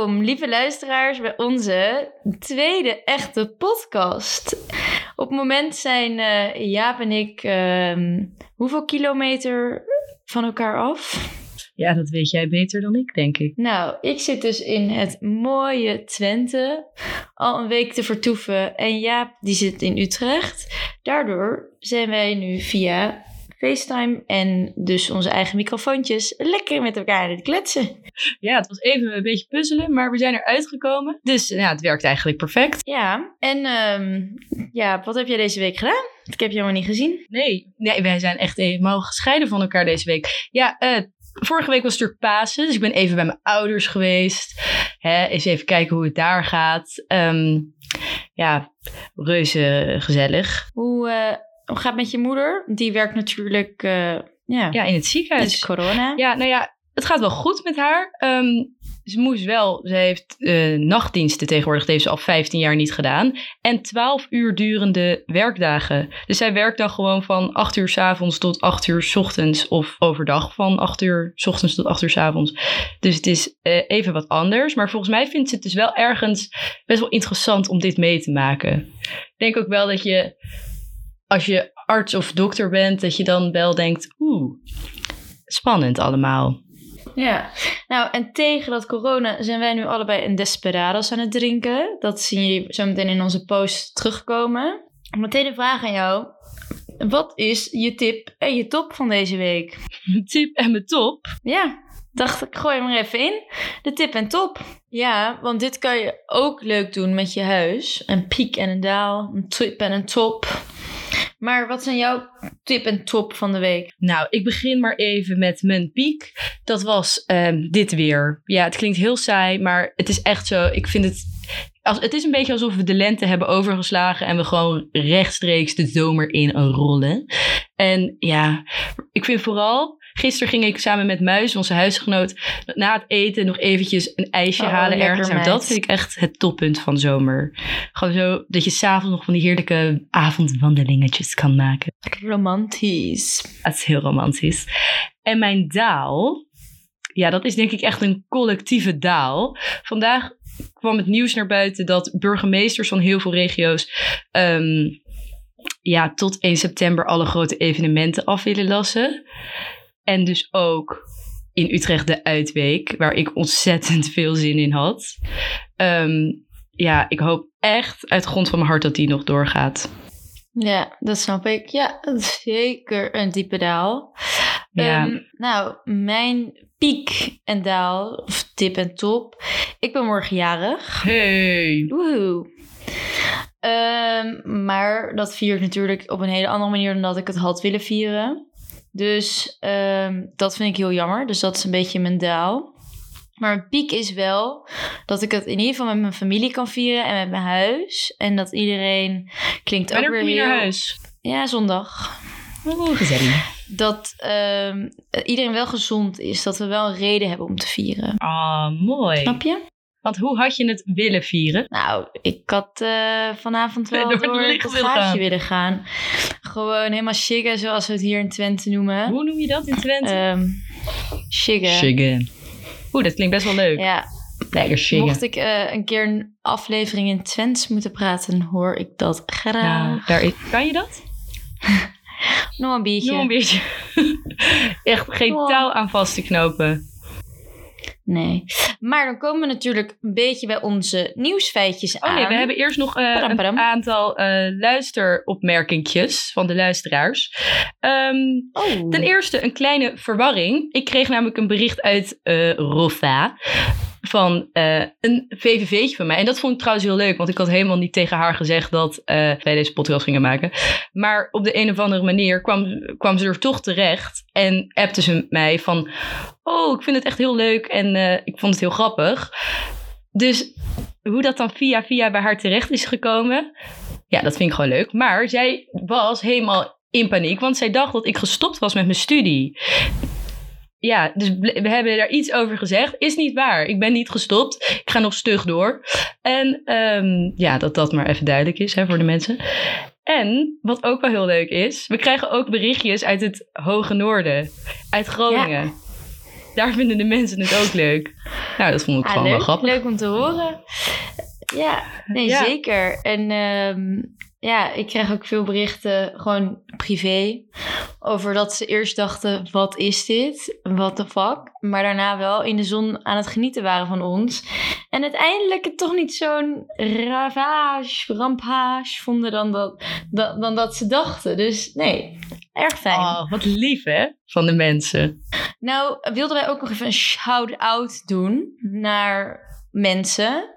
Welkom, lieve luisteraars, bij onze tweede echte podcast. Op het moment zijn uh, Jaap en ik uh, hoeveel kilometer van elkaar af? Ja, dat weet jij beter dan ik, denk ik. Nou, ik zit dus in het mooie Twente al een week te vertoeven. En Jaap, die zit in Utrecht. Daardoor zijn wij nu via FaceTime en dus onze eigen microfoontjes lekker met elkaar aan het kletsen. Ja, het was even een beetje puzzelen, maar we zijn eruit gekomen. Dus ja, het werkt eigenlijk perfect. Ja, en um, ja, wat heb jij deze week gedaan? Ik heb je helemaal niet gezien. Nee, nee wij zijn echt helemaal gescheiden van elkaar deze week. Ja, uh, Vorige week was het natuurlijk Pasen, dus ik ben even bij mijn ouders geweest. Hè, eens even kijken hoe het daar gaat. Um, ja, reuze gezellig. Hoe, uh, hoe gaat het met je moeder? Die werkt natuurlijk uh, ja, ja, in het ziekenhuis. Met corona. Ja, nou ja, het gaat wel goed met haar. Um, ze moest wel, ze heeft uh, nachtdiensten tegenwoordig, dat heeft ze al 15 jaar niet gedaan. En 12 uur durende werkdagen. Dus zij werkt dan gewoon van 8 uur s avonds tot 8 uur s ochtends. Of overdag van 8 uur s ochtends tot 8 uur s avonds. Dus het is uh, even wat anders. Maar volgens mij vindt ze het dus wel ergens best wel interessant om dit mee te maken. Ik denk ook wel dat je, als je arts of dokter bent, dat je dan wel denkt, oeh, spannend allemaal. Ja, nou en tegen dat corona zijn wij nu allebei een Desperados aan het drinken. Dat zien jullie zo meteen in onze post terugkomen. Meteen een vraag aan jou. Wat is je tip en je top van deze week? Mijn tip en mijn top? Ja, dacht ik gooi hem er even in. De tip en top. Ja, want dit kan je ook leuk doen met je huis. Een piek en een daal, een tip en een top. Maar wat zijn jouw tip en top van de week? Nou, ik begin maar even met mijn piek. Dat was um, dit weer. Ja, het klinkt heel saai, maar het is echt zo. Ik vind het. Als, het is een beetje alsof we de lente hebben overgeslagen en we gewoon rechtstreeks de zomer in rollen. En ja, ik vind vooral Gisteren ging ik samen met Muis, onze huisgenoot, na het eten nog eventjes een ijsje oh, halen ergens. Nou, dat vind ik echt het toppunt van zomer. Gewoon zo dat je s'avonds nog van die heerlijke avondwandelingetjes kan maken. Romantisch. Dat is heel romantisch. En mijn daal, ja, dat is denk ik echt een collectieve daal. Vandaag kwam het nieuws naar buiten dat burgemeesters van heel veel regio's um, ja, tot 1 september alle grote evenementen af willen lassen. En dus ook in Utrecht de Uitweek, waar ik ontzettend veel zin in had. Um, ja, ik hoop echt uit de grond van mijn hart dat die nog doorgaat. Ja, dat snap ik. Ja, zeker een diepe daal. Ja. Um, nou, mijn piek en daal, of tip en top. Ik ben morgen jarig. Hey! Woehoe. Um, maar dat vier ik natuurlijk op een hele andere manier dan dat ik het had willen vieren. Dus um, dat vind ik heel jammer. Dus dat is een beetje mijn daal. Maar mijn piek is wel dat ik het in ieder geval met mijn familie kan vieren en met mijn huis. En dat iedereen klinkt Wanneer ook weer kom je heel... naar huis? Ja, zondag. Oeh, gezellig. Dat um, iedereen wel gezond is. Dat we wel een reden hebben om te vieren. Ah, mooi. Snap je? Want hoe had je het willen vieren? Nou, ik had uh, vanavond wel Door door, het gaatje willen gaan. Gewoon helemaal shiggen, zoals we het hier in Twente noemen. Hoe noem je dat in Twente? Um, shiggen. Shiggen. Oeh, dat klinkt best wel leuk. Ja, Lekker shiggen. mocht ik uh, een keer een aflevering in Twents moeten praten, hoor ik dat graag. Ja, daar is, kan je dat? Nog een biertje. Nog een beetje. Echt geen Oh. touw aan vast te knopen. Nee. Maar dan komen we natuurlijk een beetje bij onze nieuwsfeitjes Oh aan. nee, we hebben eerst nog eh, Padam, padam. een aantal eh luisteropmerkingjes van de luisteraars. Ehm, Oh. ten eerste een kleine verwarring. Ik kreeg namelijk een bericht uit eh Rofa van eh, een VVV'tje van mij. En dat vond ik trouwens heel leuk, want ik had helemaal niet tegen haar gezegd dat eh, wij deze podcast gingen maken. Maar op de een of andere manier kwam, kwam ze er toch terecht en appte ze mij van... Oh, ik vind het echt heel leuk en eh, ik vond het heel grappig. Dus hoe dat dan via via bij haar terecht is gekomen, ja, dat vind ik gewoon leuk. Maar zij was helemaal in paniek, want zij dacht dat ik gestopt was met mijn studie. Ja, dus we hebben daar iets over gezegd. Is niet waar. Ik ben niet gestopt. Ik ga nog stug door. En ehm, ja, dat dat maar even duidelijk is hè, voor de mensen. En wat ook wel heel leuk is, we krijgen ook berichtjes uit het Hoge Noorden, uit Groningen. daar vinden de mensen het ook leuk. Nou, dat vond ik Ah, gewoon leuk, wel grappig. leuk om te horen. Ja, nee, Ja. zeker. En ehm, ja, ik krijg ook veel berichten, gewoon privé, over dat ze eerst dachten, wat is dit? What the fuck? Maar daarna wel in de zon aan het genieten waren van ons. En uiteindelijk het toch niet zo'n ravage, rampage vonden dan dat, dan, dan dat ze dachten. Dus nee, erg fijn. Oh, wat lief hè, van de mensen. Nou, wilden wij ook nog even een shout-out doen naar mensen.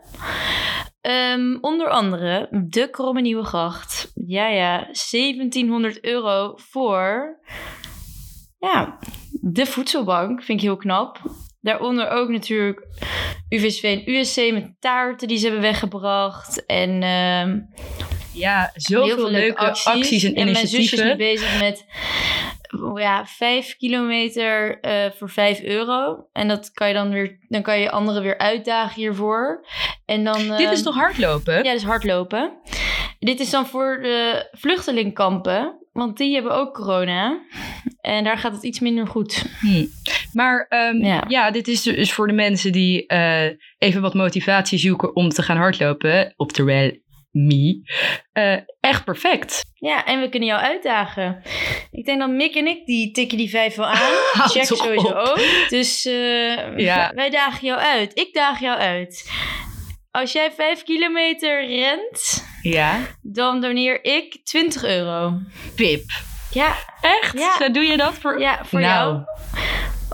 Ehm, onder andere de Kromme Nieuwe Gracht. Ja, ja, 1700 euro voor ja, de voedselbank. Vind ik heel knap. Daaronder ook natuurlijk UVSV en USC met taarten die ze hebben weggebracht. En ehm, Ja, zoveel veel leuke acties, en, mijn zusje is nu initiatieven. bezig met ja, vijf kilometer eh, voor vijf euro. En dat kan je dan weer, dan kan je anderen weer uitdagen hiervoor. En dan, Dit is ehm, toch hardlopen? Ja, dus hardlopen. Dit is dan voor de vluchtelingkampen, want die hebben ook corona. En daar gaat het iets minder goed. Hm. Maar ehm, ja. Ja. dit is dus voor de mensen die eh, even wat motivatie zoeken om te gaan hardlopen. Oftewel, me. Eh, echt perfect. Ja, en we kunnen jou uitdagen. Ik denk dat Mick en ik, die tikken die vijf wel aan. Toch sowieso op. ook. Dus eh, Ja. wij dagen jou uit. Ik daag jou uit. Als jij vijf kilometer rent, Ja. dan doneer ik 20 euro. Pip. Ja, Echt? Ja. Zo doe je dat voor... ja voor nou, jou.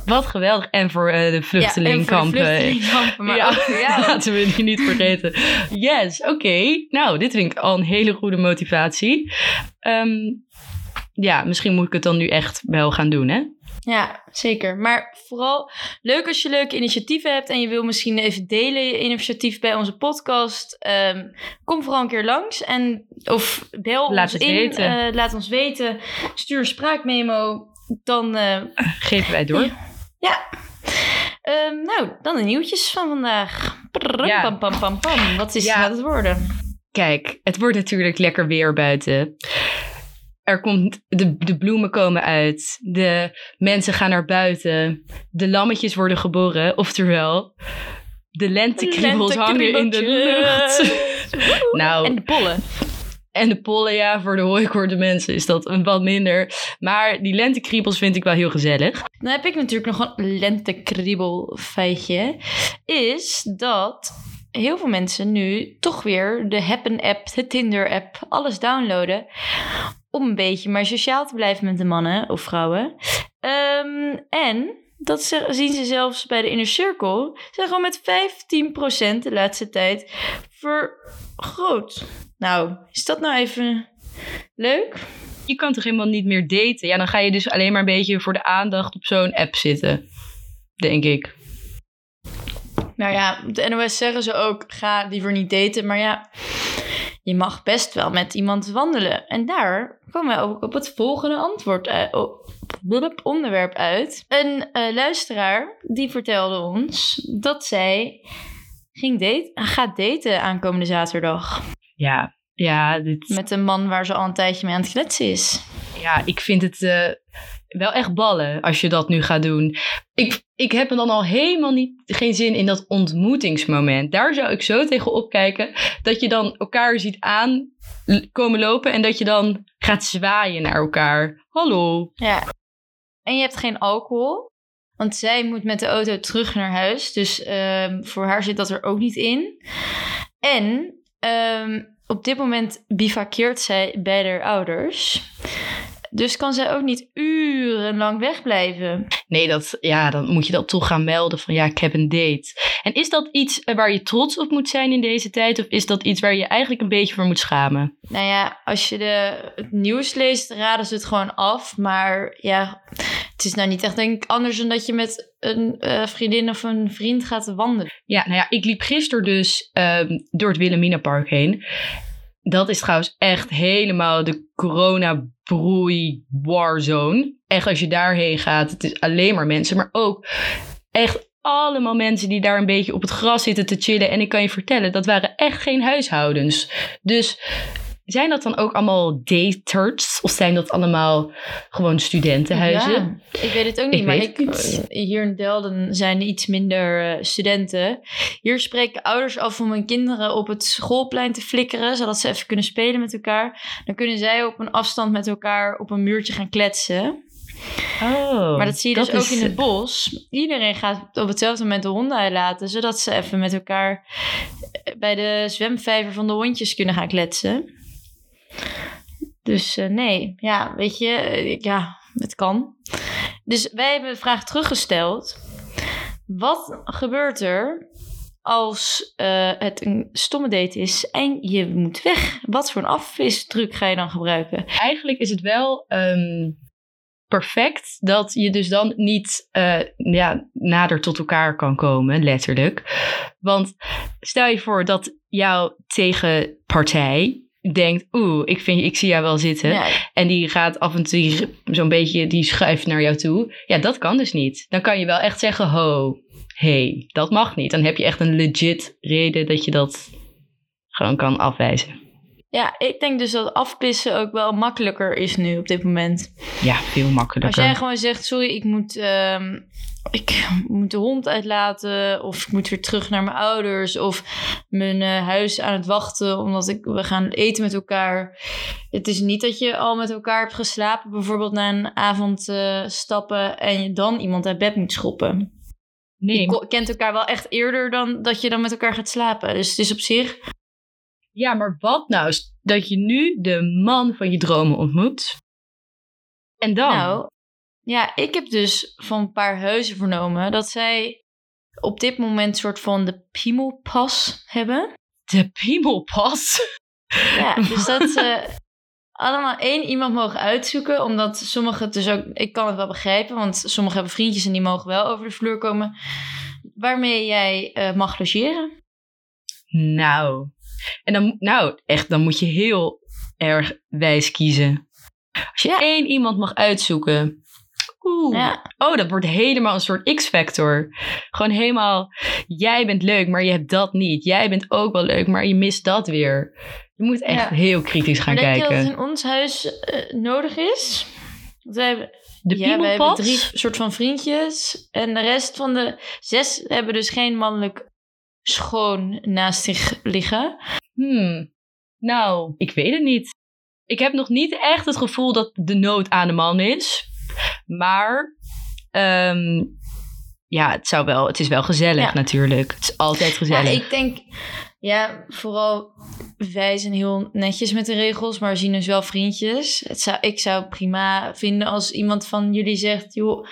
Wat geweldig. En voor eh, de vluchtelingkampen. vluchtelingkampen, maar Ja, ook jou. laten we die niet vergeten. Yes, oké. Nou, dit vind ik al een hele goede motivatie. Ehm, ja, misschien moet ik het dan nu echt wel gaan doen, hè? Ja, zeker. Maar vooral leuk als je leuke initiatieven hebt en je wil misschien even delen je initiatief bij onze podcast. Ehm, kom vooral een keer langs en of bel Laat ons in. weten. eh, laat ons weten. Stuur een spraakmemo. Dan eh, Geven wij door. ja. Ehm, nou, dan de nieuwtjes van vandaag. Ja. Pam, pam, pam, pam. Wat is Ja. het worden? Kijk, het wordt natuurlijk lekker weer buiten. Er komt, de, de bloemen komen uit. De mensen gaan naar buiten. De lammetjes worden geboren. Oftewel, de lentekriebels hangen in de lucht. nou, En de pollen. En de pollen, ja, voor de hooikoorde mensen is dat een wat minder. Maar die lentekriebels vind ik wel heel gezellig. Dan heb ik natuurlijk nog een lentekriebel feitje. Is dat heel veel mensen nu toch weer de Happen-app, de Tinder-app, alles downloaden. Om een beetje maar sociaal te blijven met de mannen of vrouwen. Ehm, en dat zien ze zelfs bij de Inner Circle. Zijn gewoon met 15% de laatste tijd vergroot. Nou, is dat nou even leuk? Je kan toch helemaal niet meer daten? Ja, dan ga je dus alleen maar een beetje voor de aandacht op zo'n app zitten. Denk ik. Nou ja, op de NOS zeggen ze ook, ga liever niet daten. Maar ja, je mag best wel met iemand wandelen. En daar komen we ook op het volgende antwoord uit, op het onderwerp uit. Een eh, luisteraar die vertelde ons dat zij ging date, gaat daten aankomende zaterdag. Ja, ja, dit, Met een man waar ze al een tijdje mee aan het kletsen is. ja ik vind het eh, wel echt ballen als je dat nu gaat doen. Ik, ik heb dan al helemaal niet, geen zin in dat ontmoetingsmoment. Daar zou ik zo tegen opkijken. Dat je dan elkaar ziet aan komen lopen en dat je dan gaat zwaaien naar elkaar. Hallo. Ja. En je hebt geen alcohol. Want zij moet met de auto terug naar huis. Dus ehm, voor haar zit dat er ook niet in. En ehm, op dit moment bivakkeert zij bij haar ouders. Dus kan zij ook niet urenlang wegblijven. Nee, dat, ja, dan moet je dat toch gaan melden van ja, ik heb een date. En is dat iets eh, waar je trots op moet zijn in deze tijd? Of is dat iets waar je eigenlijk een beetje voor moet schamen? Nou ja, als je de, het nieuws leest, raden ze het gewoon af. Maar ja, het is nou niet echt denk ik anders dan dat je met een eh, vriendin of een vriend gaat wandelen. Ja, nou ja, ik liep gisteren dus ehm, door het Wilhelminapark heen. Dat is trouwens echt helemaal de corona-broei warzone. Echt, als je daarheen gaat, het is alleen maar mensen. Maar ook echt allemaal mensen die daar een beetje op het gras zitten te chillen. En ik kan je vertellen, dat waren echt geen huishoudens. Dus zijn dat dan ook allemaal daters? Of zijn dat allemaal gewoon studentenhuizen? Ja, ik weet het ook Ik niet, maar ik, het hier in Delden zijn iets minder eh, studenten. Hier spreken ouders af om hun kinderen op het schoolplein te flikkeren, zodat ze even kunnen spelen met elkaar. Dan kunnen zij op een afstand met elkaar op een muurtje gaan kletsen. Oh, maar dat zie je dus ook in het bos. Iedereen gaat op hetzelfde moment de honden uitlaten, zodat ze even met elkaar eh, bij de zwemvijver van de hondjes kunnen gaan kletsen. Dus eh, nee, ja, weet je, eh, ja, het kan. Dus wij hebben de vraag teruggesteld. Wat gebeurt er als eh, het een stomme date is en je moet weg? Wat voor een afvisdruk ga je dan gebruiken? Eigenlijk is het wel ehm, perfect dat je dus dan niet ja, nader tot elkaar kan komen, letterlijk. Want stel je voor dat jouw tegenpartij denkt, oeh, ik, vind, ik zie jou wel zitten. Ja, En die gaat af en toe zo'n beetje, die schuift naar jou toe. Ja, dat kan dus niet. Dan kan je wel echt zeggen, ho, hey, dat mag niet. Dan heb je echt een legit reden dat je dat gewoon kan afwijzen. ja, ik denk dus dat afpissen ook wel makkelijker is nu op dit moment. Ja, veel Als makkelijker. jij gewoon zegt, sorry, ik moet, ehm, ik moet de hond uitlaten... of ik moet weer terug naar mijn ouders... of mijn eh, huis aan het wachten omdat ik, we gaan eten met elkaar. Het is niet dat je al met elkaar hebt geslapen... bijvoorbeeld na een avond eh, stappen... en je dan iemand uit bed moet schoppen. Nee, Je kent elkaar wel echt eerder dan dat je dan met elkaar gaat slapen. Dus het is op zich... Ja, maar wat nou dat je nu de man van je dromen ontmoet? En dan? Nou, ja, ik heb dus van een paar huizen vernomen dat zij op dit moment soort van de piemelpas hebben. de piemelpas. Ja, dus dat ze allemaal één iemand mogen uitzoeken, omdat sommigen het dus ook, ik kan het wel begrijpen, want sommigen hebben vriendjes en die mogen wel over de vloer komen, waarmee jij eh, mag logeren. Nou. En dan, nou, echt, dan moet je heel erg wijs kiezen. Als je Ja. één iemand mag uitzoeken. Ja, Oh, dat wordt helemaal een soort X-factor. Gewoon helemaal, jij bent leuk, maar je hebt dat niet. Jij bent ook wel leuk, maar je mist dat weer. Je moet echt Ja. heel kritisch gaan maar denk kijken. je dat het in ons huis eh, nodig is? Want wij hebben, De ja, wij hebben piemelpas? drie soort van vriendjes. En de rest van de zes hebben dus geen mannelijk schoon naast zich liggen. Hmm. Nou, ik weet het niet. Ik heb nog niet echt het gevoel dat de nood aan de man is. Maar ehm, ja, het, zou wel, het is wel gezellig Ja. natuurlijk. Het is altijd Ja, gezellig. ik denk, ja, vooral wij zijn heel netjes met de regels, maar zien dus wel vriendjes. Het zou, ik zou prima vinden als iemand van jullie zegt, joh,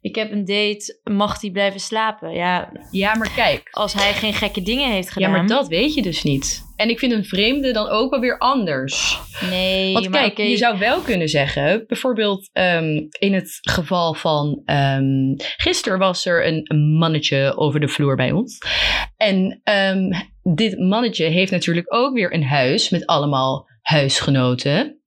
ik heb een date, mag die blijven slapen? Ja, Ja, maar kijk. als hij geen gekke dingen heeft Ja, gedaan. maar dat weet je dus niet. En ik vind een vreemde dan ook wel weer anders. Nee, Want maar kijk, je zou wel kunnen zeggen, bijvoorbeeld ehm, in het geval van ehm gisteren was er een, een mannetje over de vloer bij ons. En ehm, dit mannetje heeft natuurlijk ook weer een huis met allemaal huisgenoten.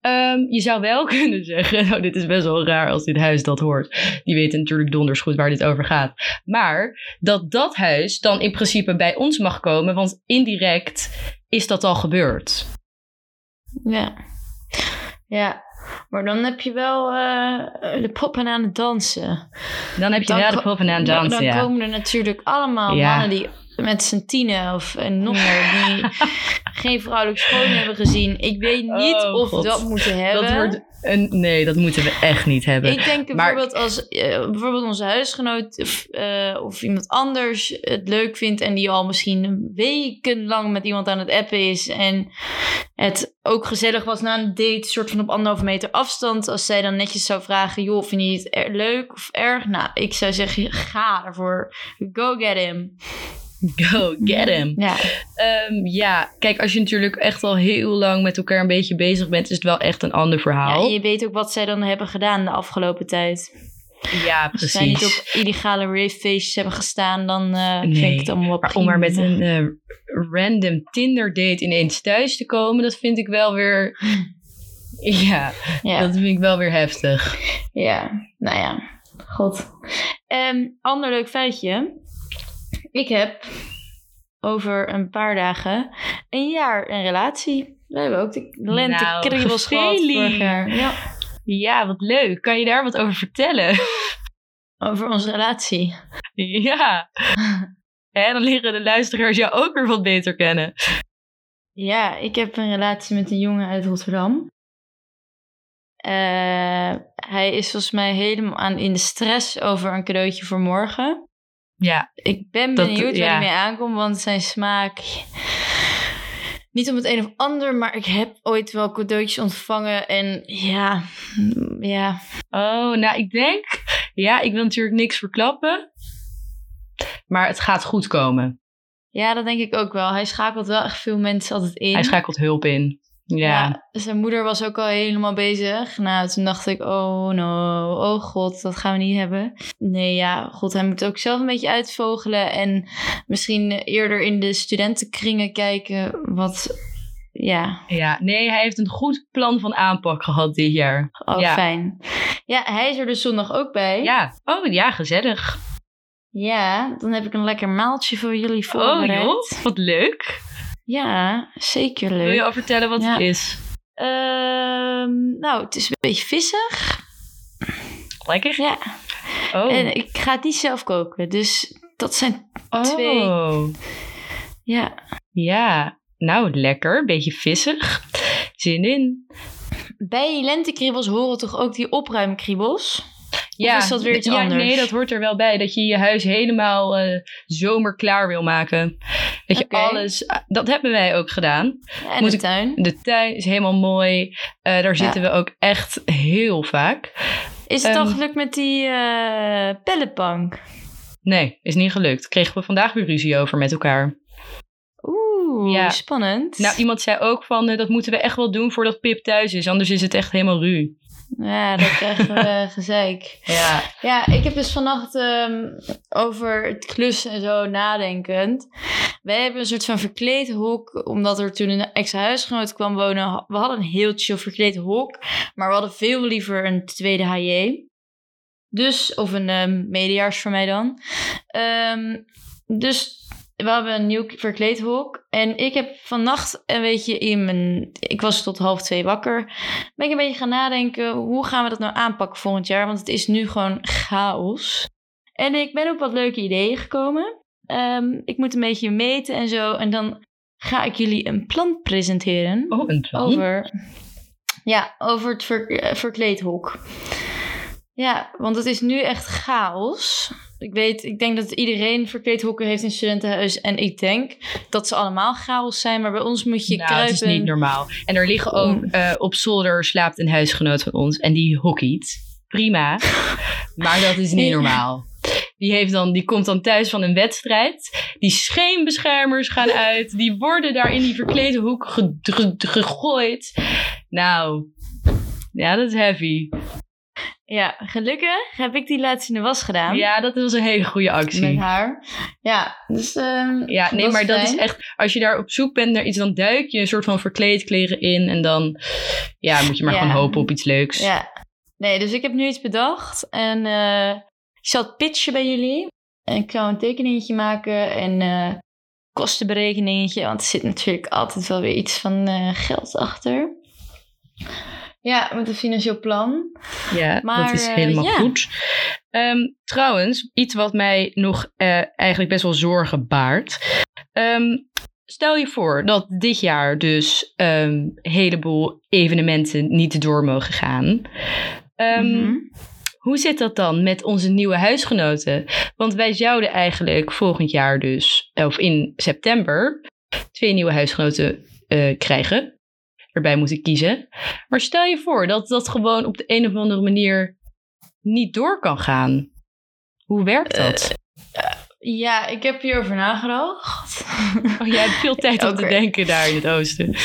Ehm, je zou wel kunnen zeggen, nou dit is best wel raar als dit huis dat hoort. Die weten natuurlijk donders goed waar dit over gaat. Maar dat dat huis dan in principe bij ons mag komen, want indirect is dat al gebeurd. Ja. Ja, maar dan heb je wel eh, de poppen aan het dansen. Dan heb je Dan wel de poppen aan het Dan, dansen, dan ja. komen er natuurlijk allemaal Ja. mannen die met z'n tienen of en nog meer die geen vrouwelijk schoon hebben gezien. Ik weet niet Oh, of we dat moeten hebben. Dat wordt een, nee, dat moeten we echt niet hebben. Ik denk Maar- bijvoorbeeld als eh, bijvoorbeeld onze huisgenoot of, eh, of iemand anders het leuk vindt en die al misschien wekenlang met iemand aan het appen is en het ook gezellig was na een date, soort van op anderhalve meter afstand. Als zij dan netjes zou vragen, joh, vind je het er- leuk of erg? Nou, ik zou zeggen, ga ervoor. Go get him. Go, get him. Ja, Ehm, ja, kijk, als je natuurlijk echt al heel lang met elkaar een beetje bezig bent, is het wel echt een ander ja, verhaal. en je weet ook wat zij dan hebben gedaan de afgelopen tijd. Ja, Als zij niet precies. op illegale ravefeestjes hebben gestaan, dan eh, vind ik het allemaal wel Maar om maar met een eh, random Tinder date ineens thuis te komen, dat vind ik wel weer. Ja, Ja. dat vind ik wel weer heftig. Ja, nou ja, god. Ehm ander leuk feitje. Ik heb over een paar dagen een jaar een relatie. We hebben ook de lente Nou, kriebels vorig jaar. Ja. Ja, wat leuk. Kan je daar wat over vertellen? Over onze relatie. ja. En dan leren de luisteraars jou ook weer wat beter kennen. Ja, ik heb een relatie met een jongen uit Rotterdam. Eh, hij is volgens mij helemaal aan in de stress over een cadeautje voor morgen. Ja, Ik ben Dat- benieuwd waar ja. hij mee aankomt, want zijn smaak... Niet om het een of ander, maar ik heb ooit wel cadeautjes ontvangen. En ja, ja, Oh, nou, ik denk... Ja, ik wil natuurlijk niks verklappen. Maar het gaat goed komen. ja, dat denk ik ook wel. Hij schakelt wel echt veel mensen altijd in. Hij schakelt hulp in. Ja. zijn moeder was ook al helemaal bezig. Nou, toen dacht ik, oh no, oh god, dat gaan we niet hebben. Nee, ja, god, hij moet ook zelf een beetje uitvogelen. En misschien eerder in de studentenkringen kijken wat, ja, ja. Nee, hij heeft een goed plan van aanpak gehad dit jaar. oh Ja. fijn. Ja, hij is er dus zondag ook bij. Ja. Oh, ja, gezellig. Ja, dan heb ik een lekker maaltje voor jullie Oh, voorbereid. joh. Wat leuk. Ja, zeker Wil leuk. je al vertellen wat Ja. het is? Ehm, nou, het is een beetje vissig. Lekker. Ja. Oh. En ik ga het niet zelf koken. Dus dat zijn twee. Oh. Ja. Ja. Nou, lekker. Beetje vissig. Zin in. Bij lentekriebels horen toch ook die opruimkriebels? Ja, is dat weer iets ja, anders? Nee, dat hoort er wel bij. Dat je je huis helemaal eh, zomerklaar wil maken. Dat je alles... Dat hebben wij ook gedaan. Ja, en Moet de ik- tuin. De tuin is helemaal mooi. Eh, daar zitten we ook echt heel vaak. Is het al Ehm, gelukt met die eh pellenbank? Nee, is niet gelukt. Kregen we vandaag weer ruzie over met elkaar. Oeh, Ja. spannend. Nou, iemand zei ook van, eh, dat moeten we echt wel doen voordat Pip thuis is. Anders is het echt helemaal ruw. Ja, dan krijgen we gezeik. Ja. Ja, ik heb dus vannacht ehm, over het klussen en zo nadenkend. Wij hebben een soort van verkleed hok, omdat er toen een ex-huisgenoot kwam wonen. We hadden een heel chill verkleed hok, maar we hadden veel liever een tweede HJ. Dus, of een ehm medejaars voor mij dan. Ehm, dus we hebben een nieuw verkleed hok. En ik heb vannacht een beetje in mijn... Ik was tot half twee wakker. Ben ik een beetje gaan nadenken, hoe gaan we dat nou aanpakken volgend jaar? Want het is nu gewoon chaos. En ik ben op wat leuke ideeën gekomen. Ehm, ik moet een beetje meten en zo. En dan ga ik jullie een plan presenteren. Oh, een plan. Over, ja, over het ver, eh, verkleedhok. Ja, want het is nu echt chaos. Ik weet, ik denk dat iedereen verkleedhokken heeft in studentenhuis. En ik denk dat ze allemaal chaos zijn. Maar bij ons moet je nou, kruipen. het is niet normaal. En er liggen ook eh, op zolder slaapt een huisgenoot van ons. En die hockeyt. Prima. maar dat is niet normaal. Die, heeft dan, die komt dan thuis van een wedstrijd. Die scheenbeschermers gaan uit. Die worden daar in die verklede hoek ge- ge- gegooid. Nou, ja, dat is heavy. Ja, gelukkig heb ik die laatst in de was gedaan. Ja, dat was een hele goede Met actie. haar. Ja, dus... ehm, Ja, nee, maar dat is echt... Als je daar op zoek bent naar iets, dan duik je een soort van verkleedkleren in. En dan ja, moet je maar Ja. gewoon hopen op iets leuks. Ja. Nee, dus ik heb nu iets bedacht. En eh, ik zal het pitchen bij jullie. En ik zou een tekeningetje maken en eh kostenberekeningetje. Want er zit natuurlijk altijd wel weer iets van eh, geld achter. Ja, met een financieel plan. Ja, Maar, dat is eh, helemaal ja. goed. Ehm, trouwens, iets wat mij nog eh, eigenlijk best wel zorgen baart. Ehm, stel je voor dat dit jaar dus ehm, een heleboel evenementen niet door mogen gaan. Mhm. Hoe zit dat dan met onze nieuwe huisgenoten? Want wij zouden eigenlijk volgend jaar dus, of in september, twee nieuwe huisgenoten eh, krijgen. Erbij moeten kiezen. Maar stel je voor dat dat gewoon op de een of andere manier niet door kan gaan. Hoe werkt dat? Ja, ik heb hierover nagedacht. oh, jij hebt veel tijd om te denken daar in het oosten.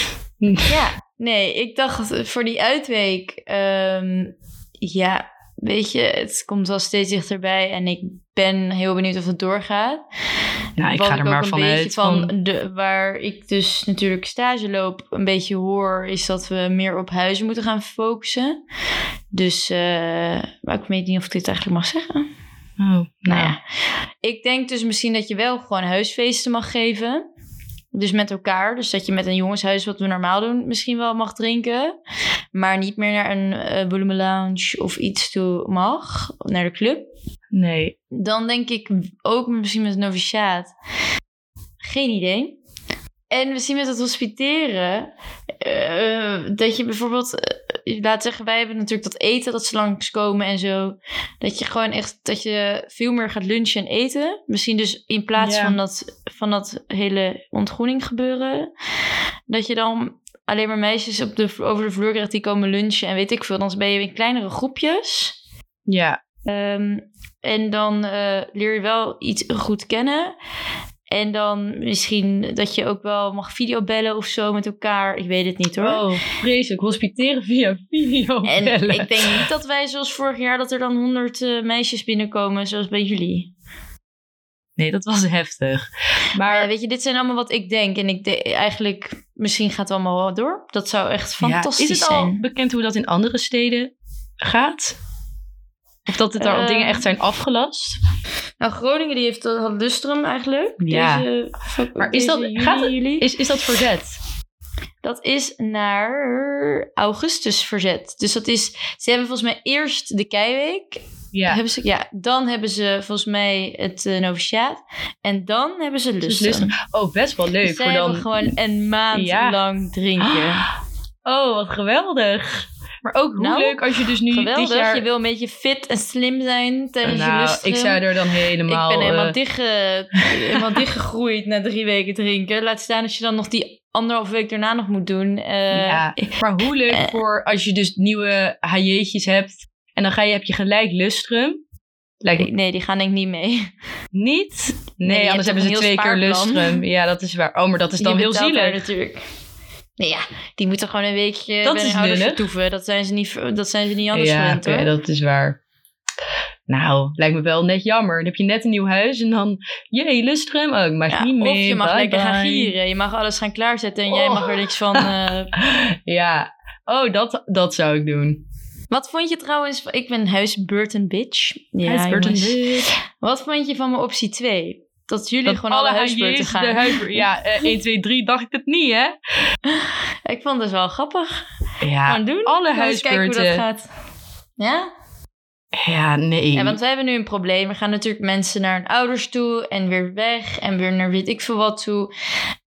Ja, nee, ik dacht voor die uitweek, ehm, ja, weet je, het komt wel steeds dichterbij en ik ben heel benieuwd of het doorgaat. Nou, ik Wat ga er maar vanuit van, van... de, waar ik dus natuurlijk stage loop, een beetje hoor, is dat we meer op huizen moeten gaan focussen. Dus, eh, maar ik weet niet of ik dit eigenlijk mag zeggen. Oh, nou Nou ja, ik denk dus misschien dat je wel gewoon huisfeesten mag geven. Dus met elkaar. Dus dat je met een jongenshuis, wat we normaal doen, misschien wel mag drinken. Maar niet meer naar een eh volume lounge of iets toe mag. Naar de club. Nee. Dan denk ik ook misschien met een noviciaat. Geen idee. En misschien met het hospiteren. eh, dat je bijvoorbeeld... laat zeggen, wij hebben natuurlijk dat eten dat ze langskomen en zo. Dat je gewoon echt... Dat je veel meer gaat lunchen en eten. Misschien dus in plaats Ja. van, dat, van dat hele ontgroening gebeuren. Dat je dan alleen maar meisjes op de, over de vloer krijgt die komen lunchen. En weet ik veel. Dan ben je in kleinere groepjes. Ja. Ehm, en dan eh, leer je wel iets goed kennen. En dan misschien dat je ook wel mag videobellen of zo met elkaar. Ik weet het niet hoor. Oh, vreselijk. Hospiteren via video. en ik denk niet dat wij zoals vorig jaar dat er dan honderd eh, meisjes binnenkomen zoals bij jullie. Nee, dat was heftig. Maar ja, weet je, dit zijn allemaal wat ik denk. En ik de- eigenlijk, misschien gaat het allemaal wel door. Dat zou echt fantastisch ja, is het al zijn. bekend hoe dat in andere steden gaat? Of dat het daar al dingen echt zijn afgelast? Nou, Groningen die heeft had Lustrum eigenlijk. Ja. Deze, Maar is dat- gaat het-. Is, is dat verzet? Dat is naar augustus verzet. Dus dat is, ze hebben volgens mij eerst de keiweek. Ja. Hebben ze, ja, dan hebben ze volgens mij het uh, noviciaat. En dan hebben ze Dus lustrum. lustrum. Oh, best wel leuk. Dus zij voor dan... hebben gewoon een maand Ja. lang drinken. Oh, wat geweldig. Maar ook hoe Nou, leuk als je dus nu Geweldig. dit jaar... Je wil een beetje fit en slim zijn tijdens je nou, lustrum. ik zou er dan helemaal... Ik ben helemaal, eh, dichtge, helemaal dichtgegroeid na drie weken drinken. Laat staan als je dan nog die anderhalf week daarna nog moet doen. Eh, ja. Maar hoe leuk eh. voor als je dus nieuwe HJ'tjes hebt... en dan ga je, heb je gelijk lustrum. Lijkt Nee, die gaan denk ik niet mee. niet. Nee, anders hebben ze twee keer lustrum. Ja, dat is waar. Oh, maar dat is dan heel zielig. natuurlijk. Nee, ja, die moeten gewoon een weekje Dat bij hun ouders vertoeven. Dat zijn ze niet, dat zijn ze niet anders ja, gewend hoor. dat is waar. Nou, lijkt me wel net jammer. Dan heb je net een nieuw huis en dan... Jee, lustrum. Oh, ik mag Ja, niet meer. of je mag Bye lekker gaan bye. gieren. Je mag alles gaan klaarzetten en jij Oh. mag er niks van... eh, Ja. Oh, dat, dat zou ik doen. Wat vond je trouwens... Ik ben huisbeurten bitch. Ja, Huisbeurten jongens. dit. Wat vond je van mijn optie 2? Dat jullie Dat gewoon alle huisbeurten gaan. De huisbeurt, ja, eh, 1, 2, 3 dacht ik het niet, hè? Ik vond het wel grappig. Ja, Gewoon doen. alle eens kijken hoe dat huisbeurten. gaat. Ja? Ja, nee. Ja, want wij hebben nu een probleem. Er gaan natuurlijk mensen naar hun ouders toe en weer weg en weer naar weet ik veel wat toe.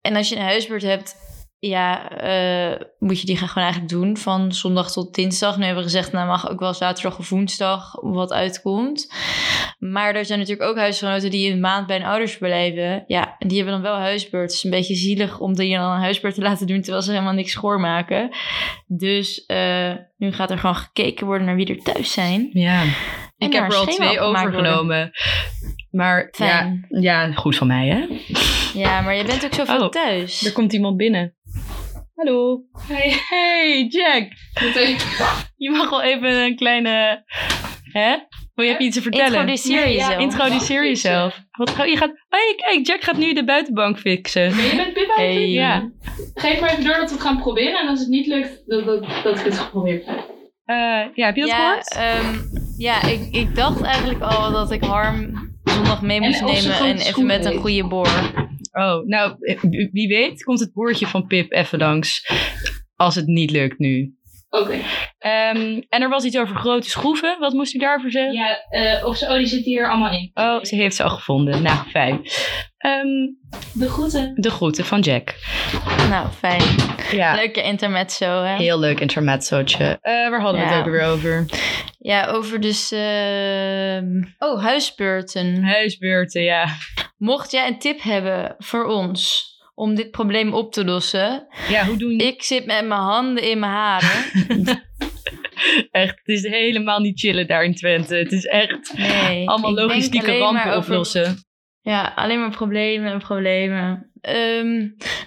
En als je een huisbeurt hebt, ja, eh, moet je die gewoon eigenlijk doen van zondag tot dinsdag. Nu hebben we gezegd, nou mag ook wel zaterdag of woensdag wat uitkomt. Maar er zijn natuurlijk ook huisgenoten die een maand bij hun ouders blijven. Ja, en die hebben dan wel huisbeurt. Het is een beetje zielig om die dan een huisbeurt te laten doen terwijl ze helemaal niks schoonmaken. Dus eh, nu gaat er gewoon gekeken worden naar wie er thuis zijn. Ja, En ik heb er al twee overgenomen. Maar ja, Fijn. ja, goed van mij, hè? Ja, maar je bent ook zoveel Oh, thuis. Er komt iemand binnen. Hallo. Hey, hey Jack. Je mag wel even een kleine... Hè? Wil je even iets te vertellen? Introduceer Nee, ja, jezelf. introduceer jezelf. Wat, ga- je gaat... Hey, kijk, Jack gaat nu de buitenbank fixen. Je bent Pip aan het Hey. Ja. Geef maar even door dat we het gaan proberen. En als het niet lukt, dat, dat, dat ik het geprobeerd heb. Eh, ja, heb je dat ja, gehoord? ehm, ja ik, ik dacht eigenlijk al dat ik Harm zondag mee moest nemen en even met een goede boor. Oh, nou, wie weet komt het boertje van Pip even langs. Als het niet lukt nu. Oké. Ehm, en er was iets over grote schroeven. Wat moest u daarvoor zeggen? Ja, eh, of ze, oh, die zitten hier allemaal in. Oh, ze heeft ze al gevonden. Nou, fijn. Ehm, De groeten. de groeten van Jack. Nou, fijn. Ja, Leuke intermezzo, hè? heel leuk intermezzootje. Eh waar hadden we Ja. het ook weer over? Ja, over dus... ehm, oh, huisbeurten. Huisbeurten, ja. Mocht jij een tip hebben voor ons om dit probleem op te lossen... Ja, hoe doen Ik zit met mijn handen in mijn haren. Echt, het is helemaal niet chillen daar in Twente. Het is echt Nee. allemaal logistieke rampen over- oplossen. Ja, alleen maar problemen en problemen. Ehm,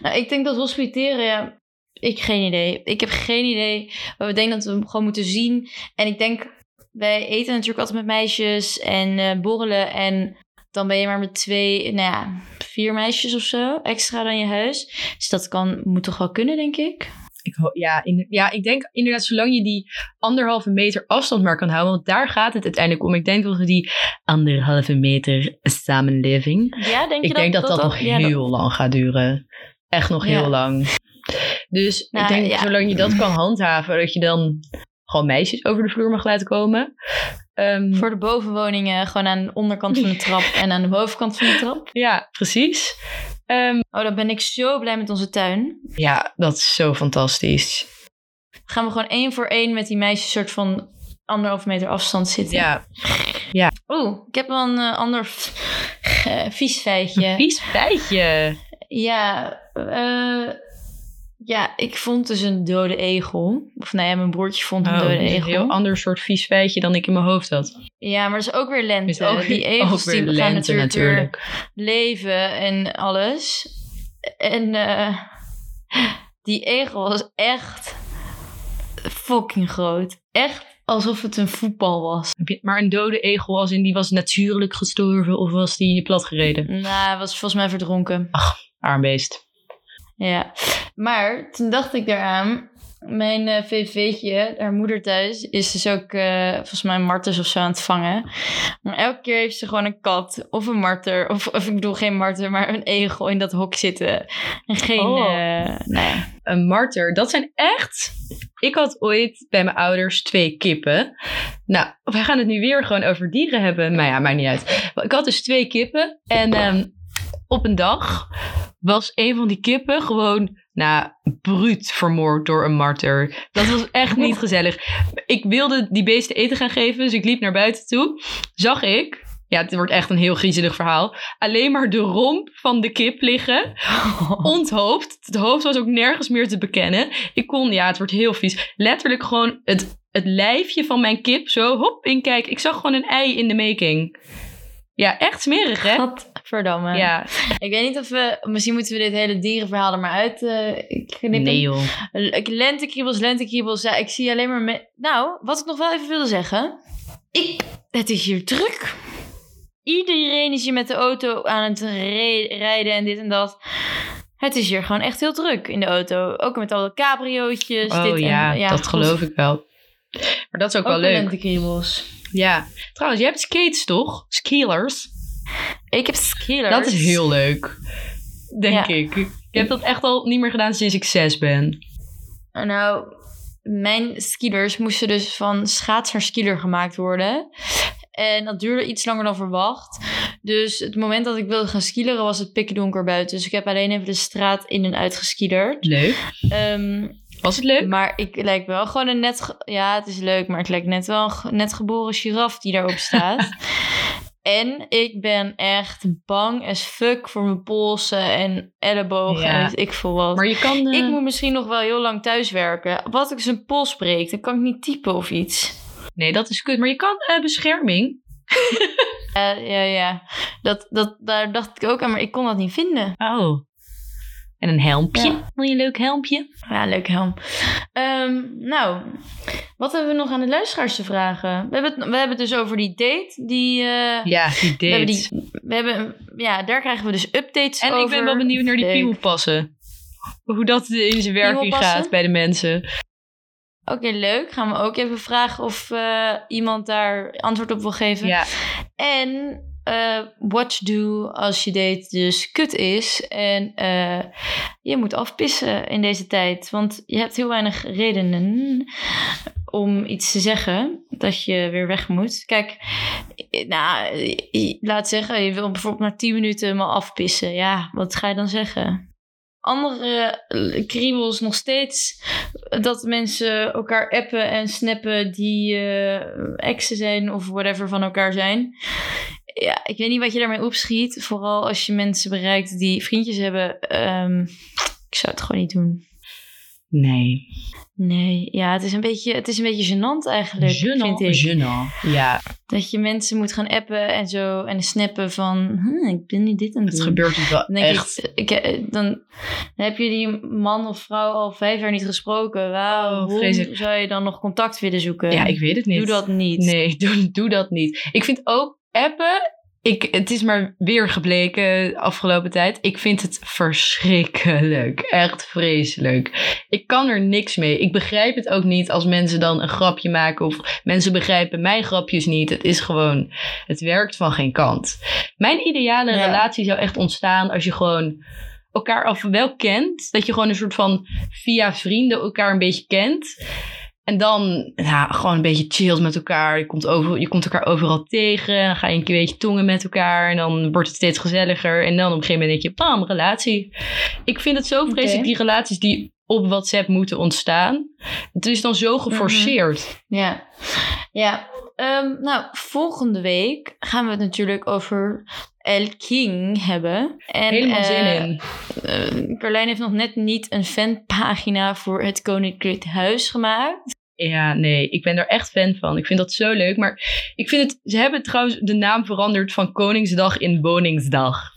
nou, ik denk dat hospiteren, ja, ik geen idee. Ik heb geen idee. Maar ik denk dat we hem gewoon moeten zien. En ik denk, wij eten natuurlijk altijd met meisjes en eh, borrelen. En dan ben je maar met twee, nou ja, vier meisjes of zo extra dan je huis. Dus dat kan, moet toch wel kunnen, denk ik. Ik, ja, in, ja, ik denk inderdaad, zolang je die anderhalve meter afstand maar kan houden, want daar gaat het uiteindelijk om. Ik denk dat we die anderhalve meter samenleving, Ja, denk je ik denk dat dat, nog ja, heel lang gaat duren. echt nog heel Ja. lang. Dus Nou, ik denk, ja. zolang je dat kan handhaven, dat je dan gewoon meisjes over de vloer mag laten komen. Ehm, Voor de bovenwoningen gewoon aan de onderkant van de trap en aan de bovenkant van de trap. Ja, precies. Ehm, Oh, dan ben ik zo blij met onze tuin. ja, dat is zo fantastisch. Gaan we gewoon één voor één met die meisjes soort van anderhalve meter afstand zitten. Ja, Oeh, ik heb wel een eh, ander eh, vies feitje. vies feitje. Ja, eh, ja, ik vond dus een dode egel. Of nou ja, mijn broertje vond een Oh, dode is een egel. heel ander soort vies feitje dan ik in mijn hoofd had. Ja, maar dat is ook weer lente. Is ook, die egels ook weer die gaan lente natuurlijk, weer natuurlijk. leven en alles. En eh, die egel was echt fucking groot. Echt alsof het een voetbal was. Maar een dode egel als in die was natuurlijk gestorven of was die platgereden? Nou, hij was volgens mij verdronken. Armbeest. Ja, maar toen dacht ik daaraan, mijn eh VV'tje, haar moeder thuis, is dus ook eh, volgens mij marters of zo aan het vangen. Maar elke keer heeft ze gewoon een kat of een marter, of, of ik bedoel geen marter, maar een egel in dat hok zitten. En geen, Oh. ja. Een marter, dat zijn echt... Ik had ooit bij mijn ouders twee kippen. Nou, wij gaan het nu weer gewoon over dieren hebben. Maar ja, maakt niet uit. Ik had dus twee kippen. En ehm, op een dag was een van die kippen gewoon... Nou, bruut vermoord door een marter. Dat was echt niet gezellig. Ik wilde die beesten eten gaan geven, dus ik liep naar buiten toe. Zag ik... Ja, het wordt echt een heel griezelig verhaal. Alleen maar de romp van de kip liggen onthoofd. Het hoofd was ook nergens meer te bekennen. Ik kon, ja, het wordt heel vies. Letterlijk gewoon het, het lijfje van mijn kip zo, hop, inkijken. Ik zag gewoon een ei in de making. Ja, echt smerig, hè? Gadverdamme. Ja, Ik weet niet of we, misschien moeten we dit hele dierenverhaal er maar uit eh, knippen. nee joh. Lentekriebels, lentekriebels. Ja, ik zie alleen maar... Me nou, wat ik nog wel even wilde zeggen. Ik, het is hier druk. Iedereen is hier met de auto aan het rijden en dit en dat. Het is hier gewoon echt heel druk in de auto. Ook met alle cabriootjes. Oh dit ja, en, dat goed. geloof ik wel. Maar dat is ook, Ook wel leuk. lentekriebels. Ja. Trouwens, je hebt skates toch? Skilers. Ik heb skillers. Dat is heel leuk. Denk Ja. ik. Ik heb dat echt al niet meer gedaan sinds ik zes ben. Nou, mijn skiers moesten dus van schaats naar gemaakt worden. En dat duurde iets langer dan verwacht. Dus het moment dat ik wilde gaan skileren was het pikkendonker buiten. Dus ik heb alleen even de straat in en uit geskiederd. Leuk. Ehm, Was het leuk? maar ik lijk wel gewoon een net... Ja, het is leuk, maar ik lijk net wel een net geboren giraf die daarop staat. en ik ben echt bang as fuck voor mijn polsen en ellebogen Ja. en weet ik veel wat. Maar je kan... eh, Ik moet misschien nog wel heel lang thuiswerken. Wat ik zijn pols breek, dan kan ik niet typen of iets. Nee, dat is kut. Maar je kan eh, bescherming. Ja, ja, ja. Dat, dat, daar dacht ik ook aan, maar ik kon dat niet vinden. Oh. En een helmpje. Ja. Wil je een leuk helmpje? Ja, leuk helm. Ehm, nou, wat hebben we nog aan de luisteraars te vragen? We hebben het, we hebben het dus over die date. Die, eh, Ja, die we hebben date. die, we hebben, ja, daar krijgen we dus updates En over. ik ben wel benieuwd naar die piemelpassen. Hoe dat in zijn werking gaat bij de mensen. Oké, leuk. Gaan we ook even vragen of eh, iemand daar antwoord op wil geven. Ja, En eh what to do als je date dus kut is en eh, je moet afpissen in deze tijd. Want je hebt heel weinig redenen om iets te zeggen dat je weer weg moet. Kijk, eh, nou, laat zeggen, je wil bijvoorbeeld na 10 minuten maar afpissen. Ja, wat ga je dan zeggen? Andere kriebels nog steeds dat mensen elkaar appen en snappen die eh exen zijn of whatever van elkaar zijn. Ja, ik weet niet wat je daarmee opschiet. Vooral als je mensen bereikt die vriendjes hebben. Ehm, ik zou het gewoon niet doen. nee. Nee, ja, het is een beetje, het is een beetje gênant eigenlijk, Gênant, vind ik. gênant. Ja, Dat je mensen moet gaan appen en zo en snappen van, hm, ik ben niet dit aan het het gebeurt dus wel Dan denk echt. ik, ik, eh, dan, dan heb je die man of vrouw al vijf jaar niet gesproken. Oh, Waarom vreselijk. zou je dan nog contact willen zoeken? Ja, ik weet het niet. Doe dat niet. Nee, doe, doe dat niet. Ik vind ook appen. Ik, het is maar weer gebleken afgelopen tijd. Ik vind het verschrikkelijk. Echt vreselijk. Ik kan er niks mee. Ik begrijp het ook niet als mensen dan een grapje maken. Of mensen begrijpen mijn grapjes niet. Het is gewoon. Het werkt van geen kant. Mijn ideale Ja. relatie zou echt ontstaan als je gewoon elkaar af wel kent. Dat je gewoon een soort van via vrienden elkaar een beetje kent. En dan ja, gewoon een beetje chillt met elkaar. Je komt, over, je komt elkaar overal tegen. Dan ga je een beetje tongen met elkaar. En dan wordt het steeds gezelliger. En dan op een gegeven moment denk je, bam, relatie. Ik vind het zo vreselijk, die relaties die op WhatsApp moeten ontstaan. Het is dan zo geforceerd. Ja, ja. Ehm, nou, volgende week gaan we het natuurlijk over El King hebben. En, Helemaal zin eh, in. eh, Carlijn heeft nog net niet een fanpagina voor het Koninklijk Huis gemaakt. Ja, nee, ik ben er echt fan van. Ik vind dat zo leuk. Maar ik vind het, ze hebben trouwens de naam veranderd van Koningsdag in Woningsdag.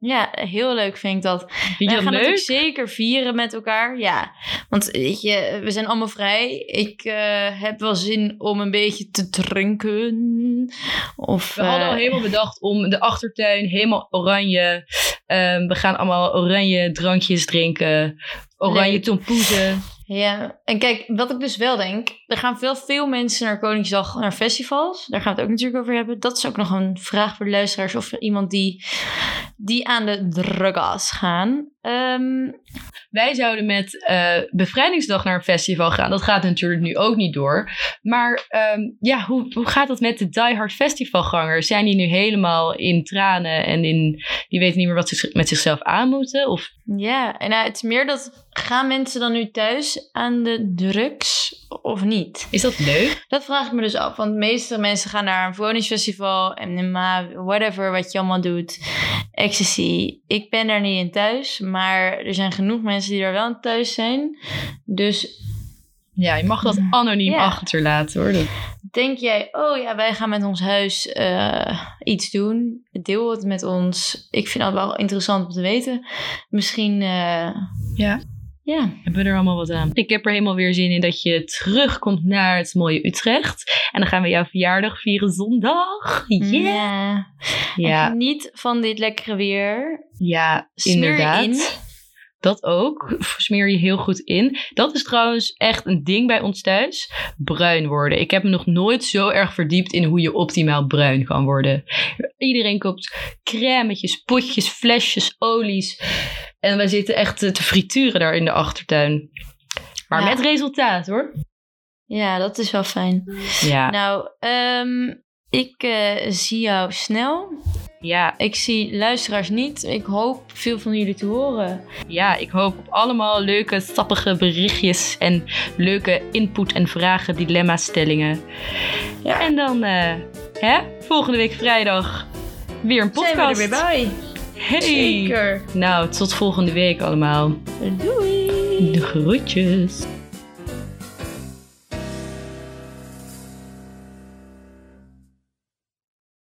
Ja, heel leuk vind ik dat. Vind dat gaan leuk? het ook zeker vieren met elkaar. Ja, want weet je, we zijn allemaal vrij. Ik eh, heb wel zin om een beetje te drinken. Of, We hadden al eh, helemaal bedacht om de achtertuin helemaal oranje. Ehm, we gaan allemaal oranje drankjes drinken. Oranje tompoezen. Ja, en kijk, wat ik dus wel denk, er gaan veel, veel mensen naar Koningsdag, naar festivals. Daar gaan we het ook natuurlijk over hebben. Dat is ook nog een vraag voor de luisteraars of iemand die, die aan de drugas gaan. Ehm, Wij zouden met eh, Bevrijdingsdag naar een festival gaan. Dat gaat natuurlijk nu ook niet door. Maar ehm, ja, hoe, hoe gaat het met de diehard festivalgangers? Zijn die nu helemaal in tranen en in, die weten niet meer wat ze met zichzelf aan moeten? Of ja, en nou, het is meer dat, gaan mensen dan nu thuis aan de drugs of niet? is dat leuk? Dat vraag ik me dus af. Want de meeste mensen gaan naar een verwoningsfestival, MNMA, whatever wat je allemaal doet. Ecstasy. Ik ben daar niet in thuis, maar er zijn genoeg mensen die daar wel in thuis zijn. Dus Ja, je mag dat anoniem Ja. achterlaten hoor. Dat- denk jij, oh ja, wij gaan met ons huis eh, iets doen. Deel het met ons. Ik vind dat wel interessant om te weten. Misschien, eh, Ja. Ja. hebben we er allemaal wat aan. Ik heb er helemaal weer zin in dat je terugkomt naar het mooie Utrecht. En dan gaan we jouw verjaardag vieren zondag. Yeah. Ja. Ja, En geniet van dit lekkere weer. ja Smeer inderdaad. in. Dat ook. Smeer je heel goed in. Dat is trouwens echt een ding bij ons thuis. Bruin worden. Ik heb me nog nooit zo erg verdiept in hoe je optimaal bruin kan worden. Iedereen koopt crèmetjes, potjes, flesjes, olies. En wij zitten echt te frituren daar in de achtertuin. Maar Ja. met resultaat hoor. Ja, dat is wel fijn. Ja. Nou, ehm, ik eh, zie jou snel. Ja, Ik zie luisteraars niet. Ik hoop veel van jullie te horen. ja, ik hoop op allemaal leuke, sappige berichtjes en leuke input en vragen, dilemma's, stellingen. Ja. En dan, eh, hè, volgende week vrijdag weer een podcast. Zijn we er weer bij? Hey. Zeker. Nou, tot volgende week allemaal. Doei. De groetjes.